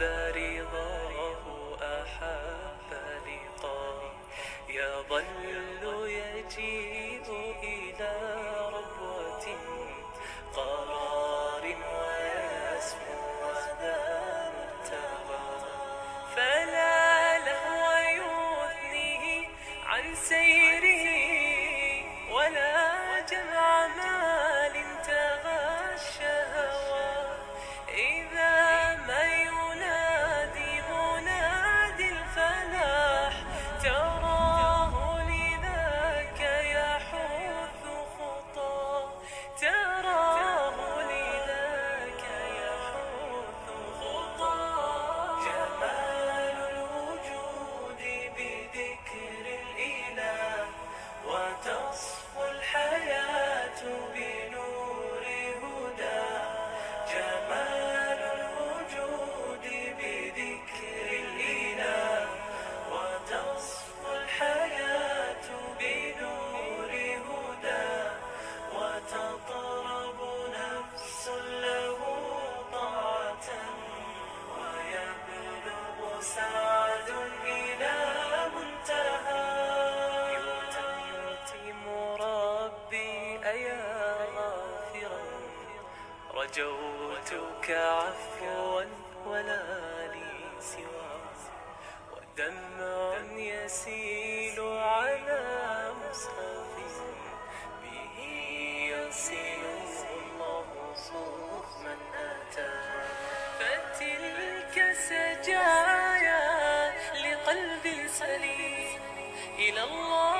برضاه أحب لقاء. يظل يجيب جوتك عفوا ولا لي سوى ودمع يسيل على مصحف به يصل الله صوف من أتى. فتلك سجايا لقلب سليم إلى الله